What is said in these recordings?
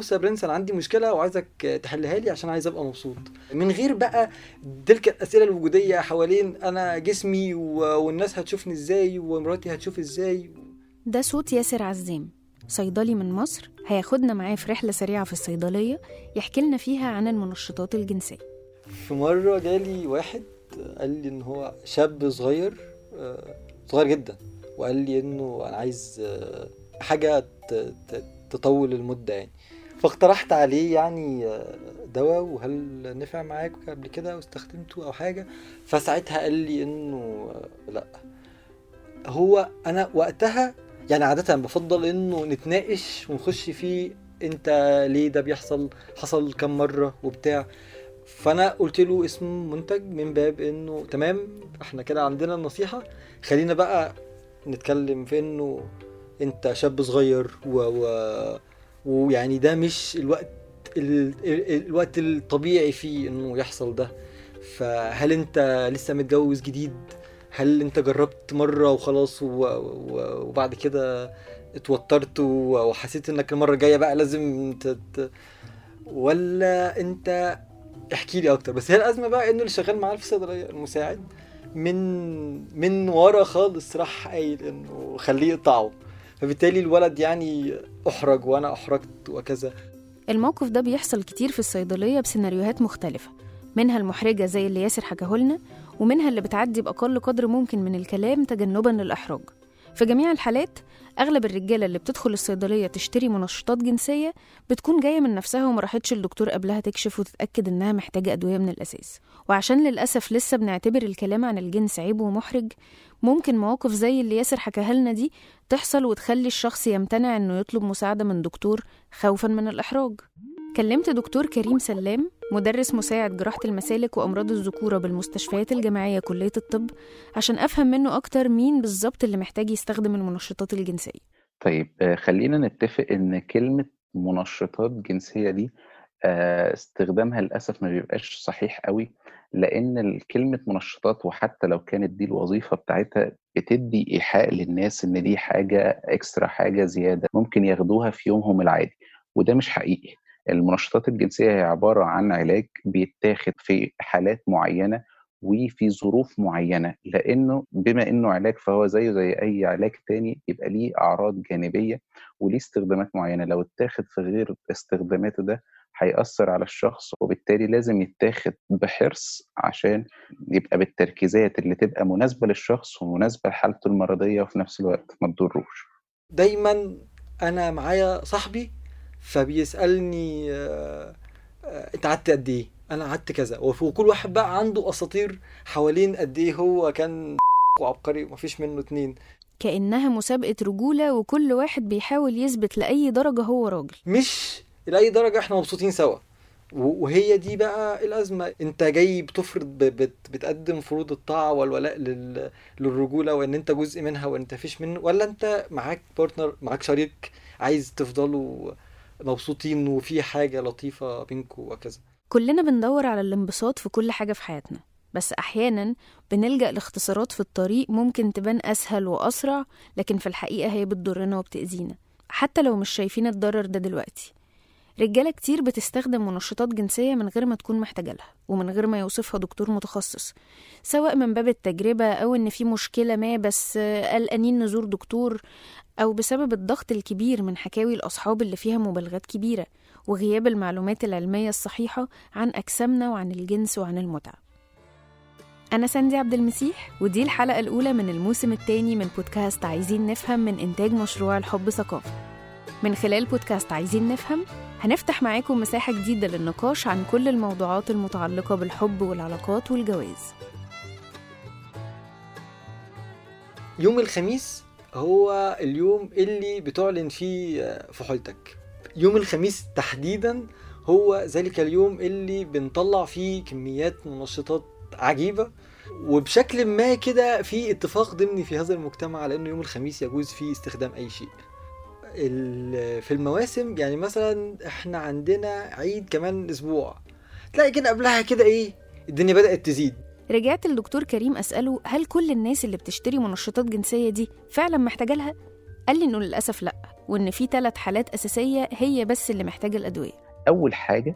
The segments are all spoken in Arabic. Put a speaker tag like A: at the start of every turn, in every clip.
A: بص يا برنس أنا عندي مشكلة وعايزك تحلها لي عشان عايز أبقى مبسوط. من غير بقى تلك الأسئلة الوجودية حوالين أنا جسمي والناس هتشوفني إزاي ومراتي هتشوف إزاي.
B: ده صوت ياسر عزام صيدلي من مصر هياخدنا معاه في رحلة سريعة في الصيدلية يحكي لنا فيها عن المنشطات الجنسية.
A: في مرة جالي واحد قال لي إن هو شاب صغير آه، صغير جدا وقال لي إنه أنا عايز آه، حاجة تطول المدة يعني. فاقترحت عليه يعني آه، دواء وهل نفع معاك قبل كده واستخدمته أو حاجة؟ فساعتها قال لي إنه لأ. هو أنا وقتها يعني عادة بفضل إنه نتناقش ونخش فيه أنت ليه ده بيحصل حصل كم مرة وبتاع. فأنا قلت له اسم منتج من باب إنه تمام إحنا كده عندنا النصيحة. خلينا بقى نتكلم في إنه أنت شاب صغير و, و... ويعني ده مش الوقت ال... الوقت الطبيعي فيه إنه يحصل ده. فهل أنت لسه متجوز جديد؟ هل أنت جربت مرة وخلاص. وبعد كده اتوترت وحسيت إنك المرة الجاية بقى لازم تت... ولا أنت احكي لي أكتر؟ بس هي الأزمة بقى إنه اللي شغال معاه في الصيدليه المساعد من من ورا خالص راح قايل إنه خليه يقطعه. فبالتالي الولد يعني أحرج وأنا أحرجت وكذا.
B: الموقف ده بيحصل كتير في الصيدلية بسيناريوهات مختلفة منها المحرجة زي اللي ياسر حكاهولنا ومنها اللي بتعدي بأقل قدر ممكن من الكلام تجنبا للإحراج في جميع الحالات أغلب الرجالة اللي بتدخل الصيدلية تشتري منشطات جنسية بتكون جاية من نفسها وما راحتش الدكتور قبلها تكشف وتتأكد إنها محتاجة أدوية من الأساس. وعشان للأسف لسه بنعتبر الكلام عن الجنس عيب ومحرج ممكن مواقف زي اللي ياسر حكاها لنا دي تحصل وتخلي الشخص يمتنع إنه يطلب مساعدة من دكتور خوفا من الإحراج. كلمت دكتور كريم سلام مدرس مساعد جراحة المسالك وأمراض الذكورة بالمستشفيات الجامعية كلية الطب عشان أفهم منه أكتر مين بالظبط اللي محتاج يستخدم المنشطات الجنسية.
C: طيب آه، خلينا نتفق إن كلمة منشطات جنسية دي استخدامها للأسف ما بيبقاش صحيح قوي لأن كلمة منشطات وحتى لو كانت دي الوظيفة بتاعتها بتدي إيحاء للناس إن دي حاجة إكسترا حاجة زيادة ممكن ياخدوها في يومهم العادي وده مش حقيقي. المنشطات الجنسية هي عبارة عن علاج بيتاخد في حالات معينة وفي ظروف معينة. لأنه بما إنه علاج فهو زيه زي أي علاج تاني يبقى ليه أعراض جانبية وليه استخدامات معينة. لو اتاخد في غير استخداماته ده هيأثر على الشخص وبالتالي لازم يتاخد بحرص عشان يبقى بالتركيزات اللي تبقى مناسبة للشخص ومناسبة لحالته المرضية وفي نفس الوقت ما تضروش.
A: دايما أنا معايا صاحبي فبيسألني آه، آه، انت قعدت قد إيه؟ أنا قعدت كذا. وكل واحد بقى عنده أساطير حوالين قد إيه هو كان وعبقري ومفيش منه اتنين.
B: كأنها مسابقة رجولة وكل واحد بيحاول يثبت لأي درجة هو راجل.
A: مش لأي درجة إحنا مبسوطين سوا. وهي دي بقى الأزمة. أنت جاي بتفرض بت بتقدم فروض الطاعة والولاء للرجولة وإن أنت جزء منها وانت فيش منه. ولا أنت معاك بارتنر معاك شريك عايز تفضلوا مبسوطين وفي حاجة لطيفة بينكم وكذا؟
B: كلنا بندور على الانبساط في كل حاجة في حياتنا بس أحيانا بنلجأ لاختصارات في الطريق ممكن تبان أسهل وأسرع لكن في الحقيقة هي بتضرنا وبتأذينا حتى لو مش شايفين الضرر ده دلوقتي. رجالة كتير بتستخدم منشطات جنسية من غير ما تكون محتاجة لها ومن غير ما يوصفها دكتور متخصص سواء من باب التجربة أو إن في مشكلة ما بس قلقانين نزور دكتور أو بسبب الضغط الكبير من حكاوي الأصحاب اللي فيها مبالغات كبيرة. وغياب المعلومات العلمية الصحيحة عن أجسامنا وعن الجنس وعن المتعة. أنا ساندي عبد المسيح ودي الحلقة الأولى من الموسم الثاني من بودكاست عايزين نفهم من إنتاج مشروع الحب ثقافة. من خلال بودكاست عايزين نفهم هنفتح معاكم مساحة جديدة للنقاش عن كل الموضوعات المتعلقة بالحب والعلاقات والجواز.
A: يوم الخميس هو اليوم اللي بتعلن فيه فحولتك. يوم الخميس تحديدا هو ذلك اليوم اللي بنطلع فيه كميات منشطات عجيبة. وبشكل ما كده في اتفاق ضمني في هذا المجتمع على إنه يوم الخميس يجوز فيه استخدام أي شيء. في المواسم يعني مثلا إحنا عندنا عيد كمان أسبوع. تلاقي كده قبلها كده إيه الدنيا بدأت تزيد.
B: رجعت للدكتور كريم أسأله هل كل الناس اللي بتشتري منشطات جنسية دي فعلا محتاجة لها؟ قال لي إنه للأسف لأ. وإن في ثلاث حالات أساسية هي بس اللي محتاجة الأدوية.
C: أول حاجة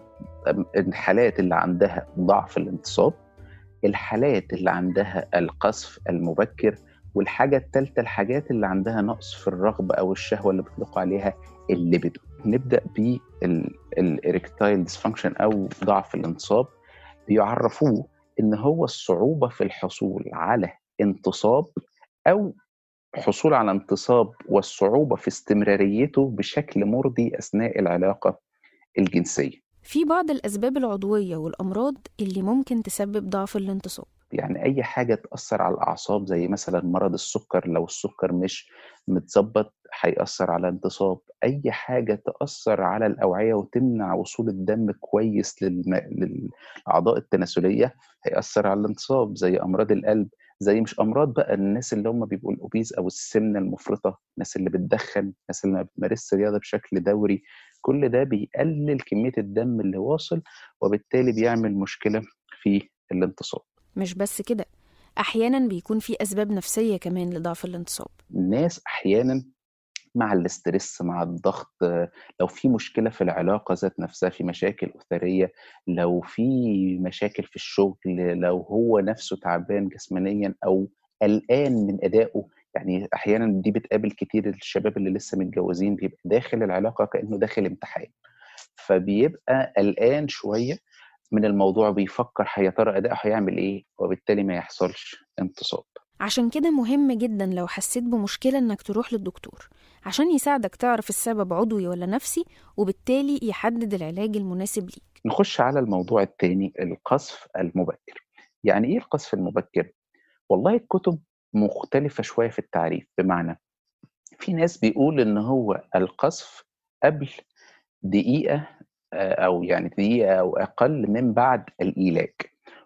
C: أم- الحالات اللي عندها ضعف الانتصاب الحالات اللي عندها القذف المبكر والحاجة الثالثه الحاجات اللي عندها نقص في الرغبة أو الشهوة اللي بيطلقوا عليها الليبيدو نبدأ بال erectile dysfunction أو ضعف الانتصاب. بيعرفوه إن هو الصعوبة في الحصول على انتصاب أو حصول على انتصاب والصعوبة في استمراريته بشكل مرضي أثناء العلاقة الجنسية.
B: في بعض الأسباب العضوية والأمراض اللي ممكن تسبب ضعف الانتصاب.
C: يعني أي حاجة تأثر على الأعصاب زي مثلا مرض السكر لو السكر مش متظبط هيأثر على انتصاب أي حاجة تأثر على الأوعية وتمنع وصول الدم كويس للم... للأعضاء التناسلية هيأثر على الانتصاب زي أمراض القلب زي مش أمراض بقى الناس اللي هم بيبقوا الأوبيز أو السمنة المفرطة الناس اللي بتدخن الناس اللي ما بتمارسش رياضة بشكل دوري كل ده بيقلل كمية الدم اللي واصل وبالتالي بيعمل مشكلة في الانتصاب.
B: مش بس كده أحيانا بيكون في أسباب نفسية كمان لضعف الانتصاب.
C: الناس أحيانا مع الاسترس مع الضغط لو في مشكلة في العلاقة ذات نفسها في مشاكل اسريه لو في مشاكل في الشغل لو هو نفسه تعبان جسمانيا أو قلقان من أدائه يعني أحيانا دي بتقابل كتير الشباب اللي لسه متجوزين بيبقى داخل العلاقة كأنه داخل امتحان فبيبقى قلقان شوية من الموضوع بيفكر يا ترى اداؤه هيعمل إيه وبالتالي ما يحصلش انتصاب.
B: عشان كده مهم جدا لو حسيت بمشكلة إنك تروح للدكتور عشان يساعدك تعرف السبب عضوي ولا نفسي وبالتالي يحدد العلاج المناسب ليك.
C: نخش على الموضوع الثاني القذف المبكر. يعني إيه القذف المبكر؟ والله الكتب مختلفة شوية في التعريف بمعنى في ناس بيقول إن هو القذف قبل دقيقة آه، أو يعني دقيقة أو أقل من بعد الإيلاج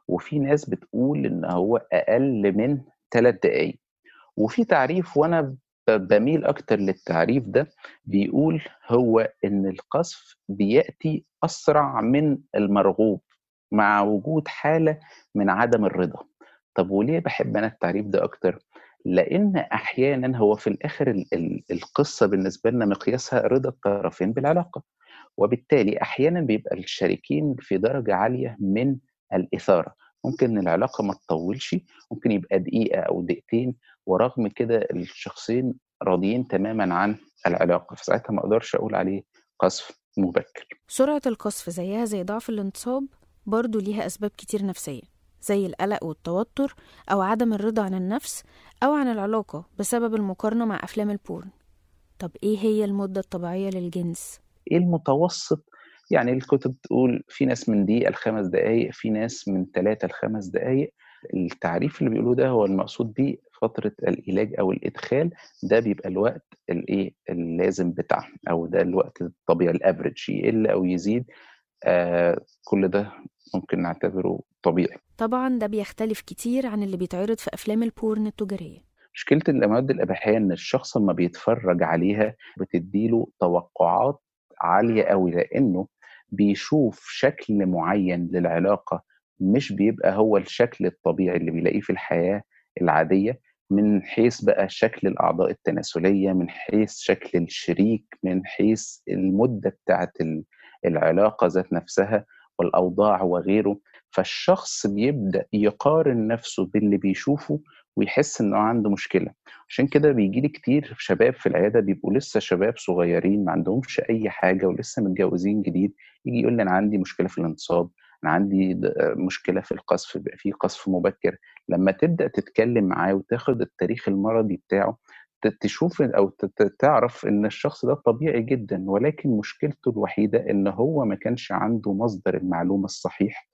C: وفي ناس بتقول إن هو أقل من ثلاث دقايق. وفي تعريف وأنا بميل أكتر للتعريف ده بيقول هو إن القذف بيأتي أسرع من المرغوب مع وجود حالة من عدم الرضا. طب وليه بحب أنا التعريف ده أكتر؟ لأن أحيانا هو في الآخر ال- ال- القصة بالنسبة لنا مقياسها رضا الطرفين بالعلاقة. وبالتالي أحيانا بيبقى الشريكين في درجة عالية من الإثارة. ممكن العلاقة ما تطولش ممكن يبقى دقيقة أو دقيقتين ورغم كده الشخصين راضيين تماما عن العلاقة فساعتها ما أقدرش أقول عليه قذف مبكر
B: سرعة القذف زيها زي ضعف الانتصاب برضو ليها أسباب كتير نفسية زي القلق والتوتر أو عدم الرضا عن النفس أو عن العلاقة بسبب المقارنة مع أفلام البورن طب إيه هي المدة الطبيعية للجنس؟
C: إيه المتوسط يعني الكتب تقول في ناس من دقيقة لخمس دقائق في ناس من ثلاثة لخمس دقائق التعريف اللي بيقولوه ده هو المقصود بيه فترة العلاج أو الإدخال. ده بيبقى الوقت الإيه؟ اللازم بتاعه أو ده الوقت الطبيعي ال average يقل أو يزيد. آه كل ده ممكن نعتبره طبيعي.
B: طبعا ده بيختلف كتير عن اللي بيتعرض في أفلام ال porn التجارية.
C: مشكلة المواد الأباحية إن الشخص لما بيتفرج عليها بتديله توقعات عالية قوي لأنه بيشوف شكل معين للعلاقة مش بيبقى هو الشكل الطبيعي اللي بيلاقيه في الحياة العادية من حيث بقى شكل الأعضاء التناسلية من حيث شكل الشريك من حيث المدة بتاعت ال- العلاقة ذات نفسها والأوضاع وغيره. فالشخص بيبدأ يقارن نفسه باللي بيشوفه ويحس انه عنده مشكلة. عشان كده بيجي لي كتير شباب في العيادة بيبقوا لسه شباب صغيرين ما عندهمش أي حاجة ولسه متجوزين جديد يجي يقول لي أنا عندي مشكلة في الانتصاب أنا عندي د- مشكلة في القذف بقى في قذف مبكر. لما تبدأ تتكلم معاه وتاخد التاريخ المرضي بتاعه تشوف أو تعرف إن الشخص ده طبيعي جدا ولكن مشكلته الوحيدة إن هو ما كانش عنده مصدر المعلومة الصحيح.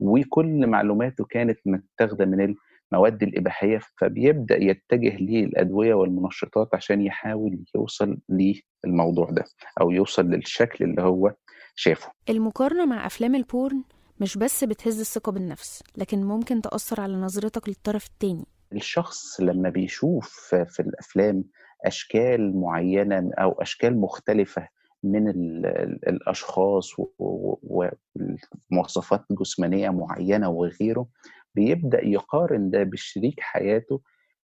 C: وكل معلوماته كانت متاخدة من المواد الإباحية فبيبدأ يتجه للأدوية والمنشطات عشان يحاول يوصل للموضوع ده أو يوصل للشكل اللي هو شافه.
B: المقارنة مع أفلام البورن مش بس بتهز الثقة بالنفس لكن ممكن تأثر على نظرتك للطرف التاني.
C: الشخص لما بيشوف في الأفلام أشكال معينة أو أشكال مختلفة من ال ال الأشخاص ومواصفات جسمانية معينة وغيره بيبدأ يقارن ده بشريك حياته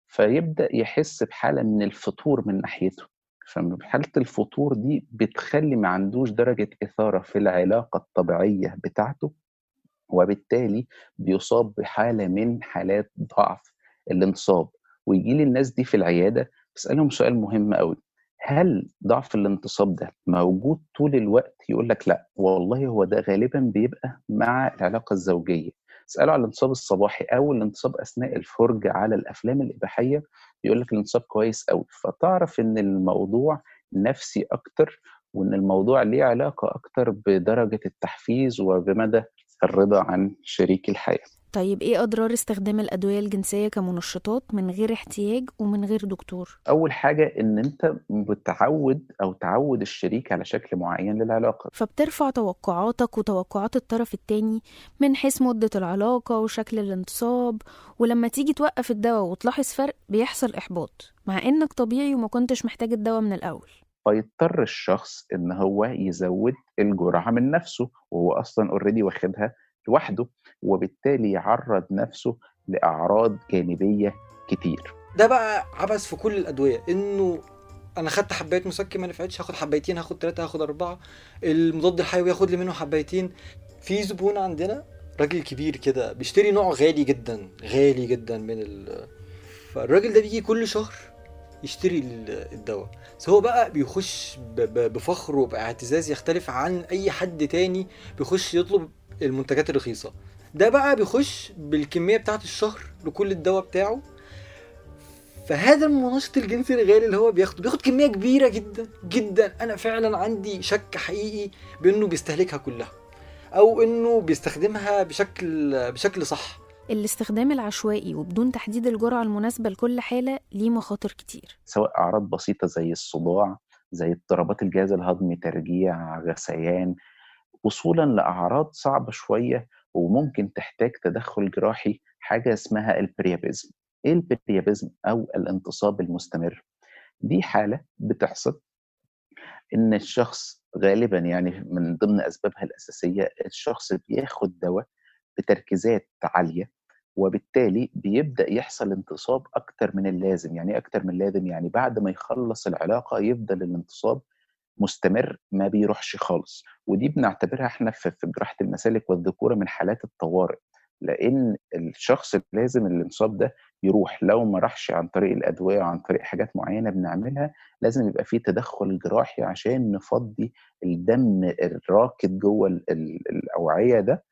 C: فيبدأ يحس بحالة من الفتور من ناحيته. ففي حالة الفتور دي بتخلي ما عندوش درجة إثارة في العلاقة الطبيعية بتاعته وبالتالي بيصاب بحالة من حالات ضعف الانتصاب ويجي لي الناس دي في العيادة بسألهم سؤال مهم قوي هل ضعف الانتصاب ده موجود طول الوقت؟ يقول لك لأ والله هو ده غالبا بيبقى مع العلاقة الزوجية. اسأله على الانتصاب الصباحي أو الانتصاب أثناء الفرجة على الأفلام الإباحية يقول لك الانتصاب كويس قوي فتعرف إن الموضوع نفسي أكتر وإن الموضوع ليه علاقة أكتر بدرجة التحفيز وبمدى الرضا عن شريك الحياة.
B: طيب إيه أضرار استخدام الأدوية الجنسية كمنشطات من غير احتياج ومن غير دكتور؟
C: أول حاجة إن أنت بتعود أو تعود الشريك على شكل معين للعلاقة.
B: فبترفع توقعاتك وتوقعات الطرف التاني من حيث مدة العلاقة وشكل الانتصاب ولما تيجي توقف الدواء وتلاحظ فرق بيحصل إحباط مع إنك طبيعي وما كنتش محتاج الدواء من الأول.
C: فيضطر الشخص إن هو يزود الجرعة من نفسه وهو أصلا اوريدي واخدها لوحده وبالتالي يعرض نفسه لأعراض جانبية كتير.
A: ده بقى عبث في كل الأدوية إنه أنا خدت حباية مسكن ما نفعتش هاخد حبايتين هاخد ثلاثة هاخد أربعة المضاد الحيوي ياخد لي منه حبايتين. في زبون عندنا راجل كبير كده بيشتري نوع غالي جدا غالي جدا من ال فالراجل ده بيجي كل شهر يشتري ال- الدواء. هو بقى بيخش بفخر وباعتزاز يختلف عن أي حد تاني بيخش يطلب المنتجات الرخيصة. ده بقى بيخش بالكمية بتاعت الشهر لكل الدواء بتاعه. فهذا المنشط الجنسي الغالي اللي هو بياخده بياخد كمية كبيرة جدا جدا. أنا فعلا عندي شك حقيقي بأنه بيستهلكها كلها أو إنه بيستخدمها بشكل بشكل صح.
B: الاستخدام العشوائي وبدون تحديد الجرعة المناسبة لكل حالة ليه مخاطر كتير.
C: سواء أعراض بسيطة زي الصداع زي اضطرابات الجهاز الهضمي ترجيع غثيان وصولا لأعراض صعبة شوية وممكن تحتاج تدخل جراحي حاجة اسمها البريابيزم. إيه البريابيزم أو الانتصاب المستمر؟ دي حالة بتحصل إن الشخص غالبا يعني من ضمن أسبابها الأساسية الشخص بياخد دواء بتركيزات عالية وبالتالي بيبدأ يحصل انتصاب أكتر من اللازم. يعني إيه أكتر من اللازم؟ يعني بعد ما يخلص العلاقة يفضل الانتصاب مستمر ما بيروحش خالص. ودي بنعتبرها إحنا في في جراحة المسالك والذكورة من حالات الطوارئ. لأن الشخص لازم الانصاب ده يروح. لو ما راحش عن طريق الأدوية وعن طريق حاجات معينة بنعملها لازم يبقى فيه تدخل جراحي عشان نفضي الدم الراكد جوه ال- ال- الأوعية ده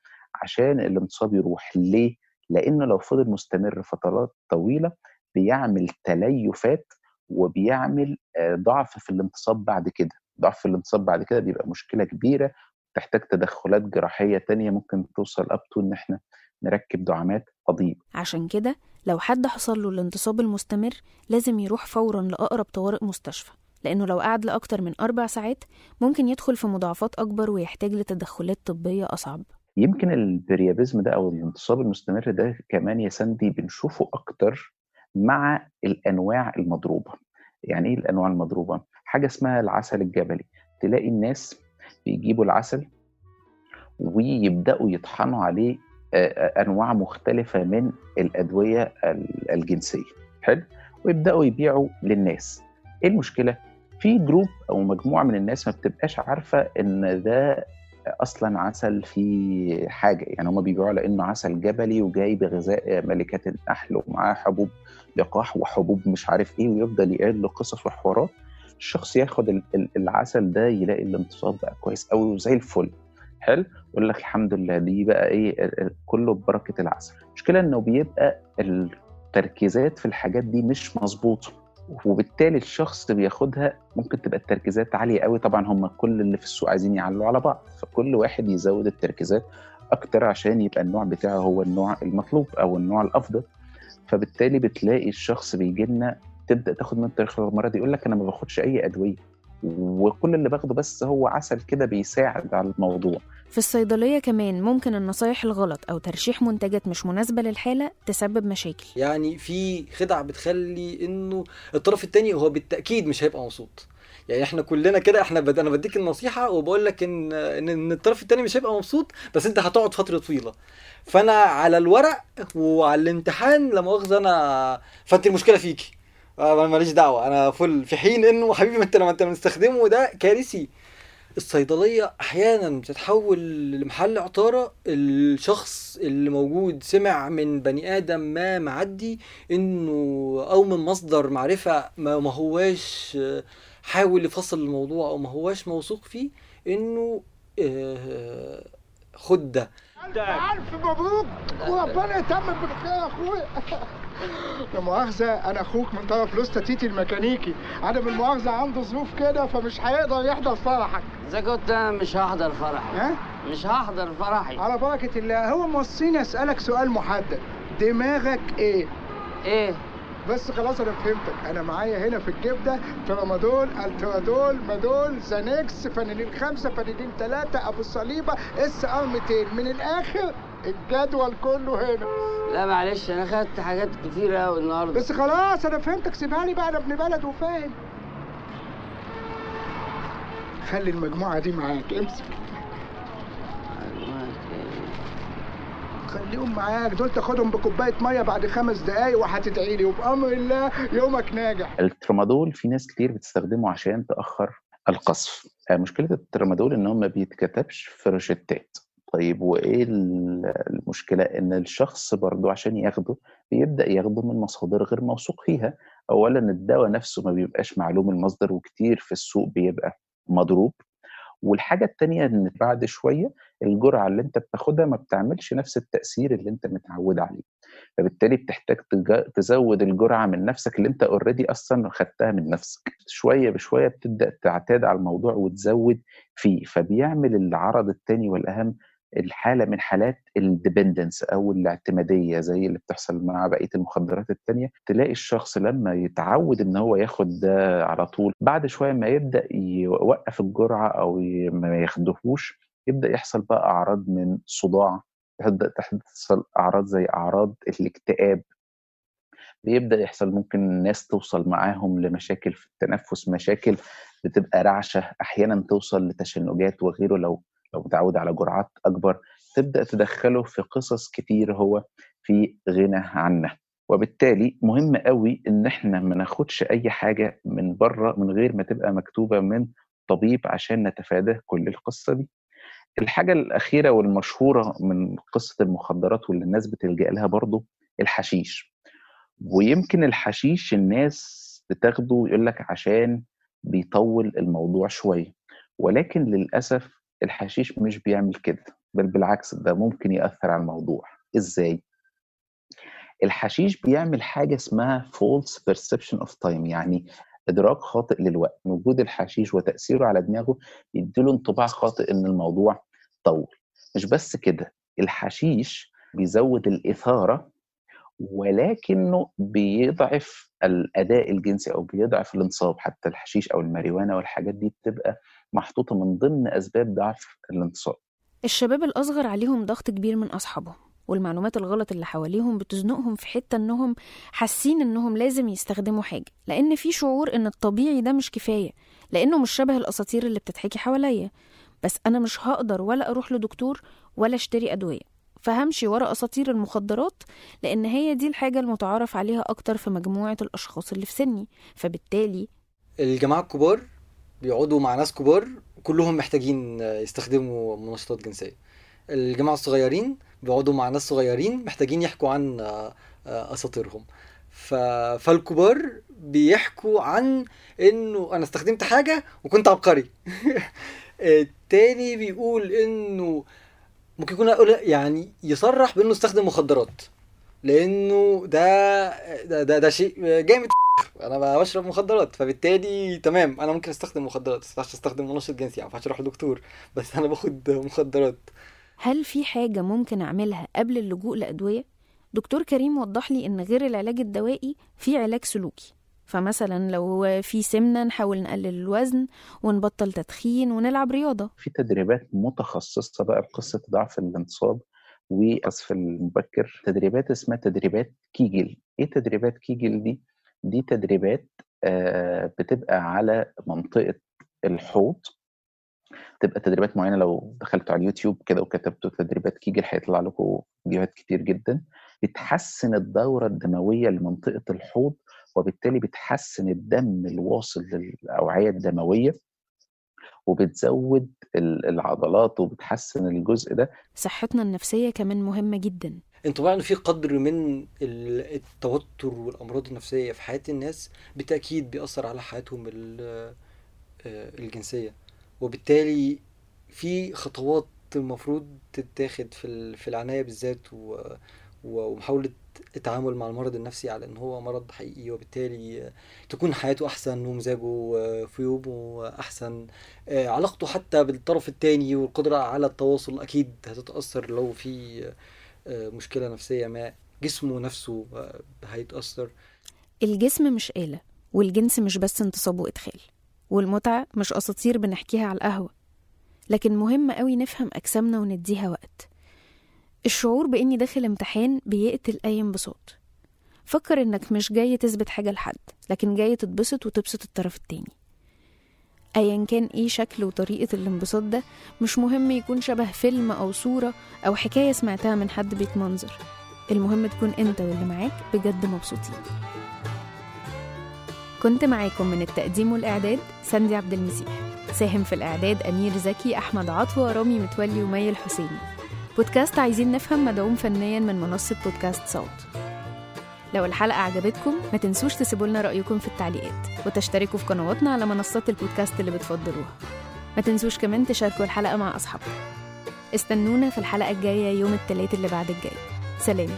C: عشان الانتصاب يروح. ليه؟ لأنه لو فضل مستمر فترات طويلة بيعمل تليفات وبيعمل آه، ضعف في الانتصاب بعد كده. ضعف الانتصاب بعد كده بيبقى مشكلة كبيرة تحتاج تدخلات جراحية تانية ممكن توصل up to إن إحنا نركب دعامات قضيب
B: عشان كده لو حد حصل له الانتصاب المستمر لازم يروح فورا لأقرب طوارئ مستشفى لأنه لو قعد لأكتر من أربع ساعات ممكن يدخل في مضاعفات أكبر ويحتاج لتدخلات طبية أصعب.
C: يمكن ال priapism ده أو الانتصاب المستمر ده كمان يا ساندي بنشوفه أكتر مع الأنواع المضروبة. يعني إيه الأنواع المضروبة؟ حاجة اسمها العسل الجبلي. تلاقي الناس بيجيبوا العسل ويبدأوا يطحنوا عليه أنواع مختلفة من الأدوية ال- الجنسية. حلو؟ ويبدأوا يبيعوا للناس. إيه المشكلة؟ في جروب أو مجموعة من الناس ما بتبقاش عارفة إن ده أصلا عسل فيه حاجة يعني هم بيبيعوا على انه عسل جبلي وجاي بغذاء ملكات النحل ومعاه حبوب لقاح وحبوب مش عارف إيه ويفضل يقعد له قصص وحوارات. الشخص ياخد ال- ال- العسل ده يلاقي الانتصاب بقى كويس قوي وزي الفل. حلو؟ يقول لك الحمد لله دي بقى إيه كله ببركة العسل. المشكلة إنه بيبقى التركيزات في الحاجات دي مش مظبوطة. وبالتالي الشخص بياخدها ممكن تبقى التركيزات عالية قوي. طبعا هم كل اللي في السوق عايزين يعلوا على بعض فكل واحد يزود التركيزات أكتر عشان يبقى النوع بتاعه هو النوع المطلوب أو النوع الأفضل. فبالتالي بتلاقي الشخص بيجي لنا تبدأ تاخد من تاريخ المرض يقول لك أنا ما باخدش أي أدوية وكل اللي باخده بس هو عسل كده بيساعد على الموضوع.
B: في الصيدلية كمان ممكن النصايح الغلط أو ترشيح منتجات مش مناسبة للحالة تسبب مشاكل.
A: يعني في خدع بتخلي إنه الطرف التاني هو بالتأكيد مش هيبقى مبسوط. يعني إحنا كلنا كده إحنا بد... أنا بديك النصيحة وبقول لك إن إن الطرف التاني مش هيبقى مبسوط بس أنت هتقعد فترة طويلة. فأنا على الورق وعلى الامتحان لا مؤاخذة أنا فانت المشكلة فيكي. أنا ماليش دعوة أنا فل في حين إنه حبيبي ما أنت لما أنت بتستخدمه ده كارثي. الصيدلية أحيانا بتتحول لمحل عطارة الشخص اللي موجود سمع من بني آدم ما معدي إنه أو من مصدر معرفة ما, هواش حاول يفصل الموضوع أو ما هواش موثوق فيه إنه آه، خد ده.
D: ألف مبروك. وربنا يتمم بالخير يا أخويا لا مؤاخذة أنا أخوك من طرف لوستا تيتي الميكانيكي. عدم المؤاخذة عنده ظروف كده فمش هيقدر يحضر فرحك.
E: إذا كنت أنا مش هحضر فرحي.
D: ها؟
E: مش هحضر فرحي.
D: على بركة الله هو موصيني أسألك سؤال محدد. دماغك إيه؟
E: إيه؟
D: بس خلاص أنا فهمتك. أنا معايا هنا في الجيب ده ترامادول الترادول مادول Xanax فانيلين خمسة فانيلين ثلاثة ابو صليبة SR 200 من الآخر الجدول كله هنا.
E: لا معلش أنا خدت حاجات كتيرة أوي النهاردة.
D: بس خلاص أنا فهمتك. سيبها لي بقى أنا ابن بلد وفاهم. خلي المجموعة دي معاك. امسك. خليهم معاك. دول تاخدهم بكوباية مية بعد خمس دقايق وهتدعي لي وبأمر الله يومك ناجح.
C: الترامادول في ناس كتير بتستخدمه عشان تأخر القصف. آه، مشكلة الترامادول إن هو ما بيتكتبش في روشتات. طيب وإيه ال- المشكلة؟ إن الشخص برضو عشان ياخده بيبدأ ياخده من مصادر غير موثوق فيها. أولا الدواء نفسه ما بيبقاش معلوم المصدر وكتير في السوق بيبقى مضروب. والحاجة التانية إن بعد شوية الجرعة اللي أنت بتاخدها ما بتعملش نفس التأثير اللي أنت متعود عليه. فبالتالي بتحتاج تزود الجرعة من نفسك اللي أنت أوريدي أصلا خدتها من نفسك. شوية بشوية بتبدأ تعتاد على الموضوع وتزود فيه فبيعمل العرض التاني والأهم الحالة من حالات الديبندنس أو الاعتمادية زي اللي بتحصل مع بقية المخدرات التانية. تلاقي الشخص لما يتعود إن هو ياخد ده على طول بعد شوية ما يبدأ يوقف الجرعة أو ي- ما ياخدهوش يبدأ يحصل بقى أعراض من صداع تبدأ تحصل أعراض زي أعراض الاكتئاب. بيبدأ يحصل ممكن الناس توصل معاهم لمشاكل في التنفس مشاكل بتبقى رعشة أحيانا توصل لتشنجات وغيره لو لو متعود على جرعات أكبر. تبدأ تدخله في قصص كتير هو في غنى عنها وبالتالي مهم قوي إن إحنا ما ناخدش أي حاجة من بره من غير ما تبقى مكتوبة من طبيب عشان نتفادى كل القصة دي. الحاجة الأخيرة والمشهورة من قصة المخدرات واللي الناس بتلجأ لها برضو الحشيش. ويمكن الحشيش الناس بتاخده يقول لك عشان بيطول الموضوع شوية. ولكن للأسف الحشيش مش بيعمل كده. بل بالعكس ده ممكن يأثر على الموضوع. إزاي؟ الحشيش بيعمل حاجة اسمها false perception of time. يعني إدراك خاطئ للوقت وجود الحشيش وتأثيره على دماغه يديله انطباع خاطئ إن الموضوع طول. مش بس كده الحشيش بيزود الإثارة ولكنه بيضعف الأداء الجنسي أو بيضعف الانصاب. حتى الحشيش أو الماريوانا والحاجات دي بتبقى محطوطة من ضمن أسباب ضعف الانتصاب.
B: الشباب الأصغر عليهم ضغط كبير من أصحابهم. والمعلومات الغلط اللي حواليهم بتزنقهم في حتة إنهم حاسين إنهم لازم يستخدموا حاجة. لأن في شعور إن الطبيعي ده مش كفاية لأنه مش شبه الأساطير اللي بتتحكي حواليا. بس أنا مش هقدر ولا أروح لدكتور ولا أشتري أدوية. فهمشي ورا أساطير المخدرات لأن هي دي الحاجة المتعارف عليها أكتر في مجموعة الأشخاص اللي في سني. فبالتالي
A: الجماعة الكبار بيقعدوا مع ناس كبار كلهم محتاجين يستخدموا منشطات جنسية. الجماعة الصغيرين بيقعدوا مع ناس صغيرين محتاجين يحكوا عن آه، آه، أساطيرهم. ف... فالكبار بيحكوا عن إنه أنا استخدمت حاجة وكنت عبقري. التاني بيقول إنه ممكن يكون يعني يصرح بإنه استخدم مخدرات لإنه ده ده ده, ده شيء جامد. أنا بشرب مخدرات فبالتالي تمام أنا ممكن أستخدم مخدرات بس أستخدم منشط جنسي ما ينفعش أروح لدكتور بس أنا باخد مخدرات.
B: هل في حاجة ممكن أعملها قبل اللجوء لأدوية؟ دكتور كريم وضح لي إن غير العلاج الدوائي في علاج سلوكي. فمثلا لو في سمنة نحاول نقلل الوزن ونبطل تدخين ونلعب رياضة.
C: في تدريبات متخصصة بقى بقصة ضعف الانتصاب والقصف المبكر. تدريبات اسمها تدريبات كيجل. إيه تدريبات كيجل دي؟ دي تدريبات آه بتبقى على منطقة الحوض. تبقى تدريبات معينة لو دخلتوا على اليوتيوب كده وكتبتوا تدريبات كيجل هيطلع لكم فيديوهات كتير جدا بتحسن الدورة الدموية لمنطقة الحوض وبالتالي بتحسن الدم الواصل للأوعية الدموية وبتزود ال- العضلات وبتحسن الجزء ده.
B: صحتنا النفسية كمان مهمة جدا.
A: انطباع ان في قدر من ال- التوتر والأمراض النفسية في حياة الناس بالتأكيد بيأثر على حياتهم آه، الجنسية. وبالتالي في خطوات المفروض تتاخد في في العناية بالذات و- و- ومحاولة التعامل مع المرض النفسي على إن هو مرض حقيقي وبالتالي تكون حياته أحسن ومزاجه آه، في يومه أحسن. آه، علاقته حتى بالطرف التاني والقدرة على التواصل أكيد هتتأثر لو في آه، مشكلة نفسية ما جسمه نفسه آه، هيتأثر.
B: الجسم مش آلة والجنس مش بس انتصاب وإدخال والمتعة مش أساطير بنحكيها على القهوة لكن مهم قوي نفهم أجسامنا ونديها وقت. الشعور بإني داخل امتحان بيقتل أي انبساط. فكر إنك مش جاي تثبت حاجة لحد لكن جاي تتبسط وتبسط الطرف التاني. أيا كان إيه شكل وطريقة الانبساط ده مش مهم يكون شبه فيلم أو صورة أو حكاية سمعتها من حد بيتمنظر. المهم تكون أنت واللي معاك بجد مبسوطين. كنت معاكم من التقديم والإعداد ساندي عبد المسيح. ساهم في الإعداد أمير زكي أحمد عطوة رامي متولي ومي الحسيني. بودكاست عايزين نفهم مدعوم فنيا من منصة بودكاست صوت. لو الحلقة عجبتكم ما تنسوش تسيبوا لنا رأيكم في التعليقات وتشتركوا في قنواتنا على منصات البودكاست اللي بتفضلوها. ما تنسوش كمان تشاركوا الحلقة مع أصحابكم. استنونا في الحلقة الجاية يوم التلات اللي بعد الجاي. سلام.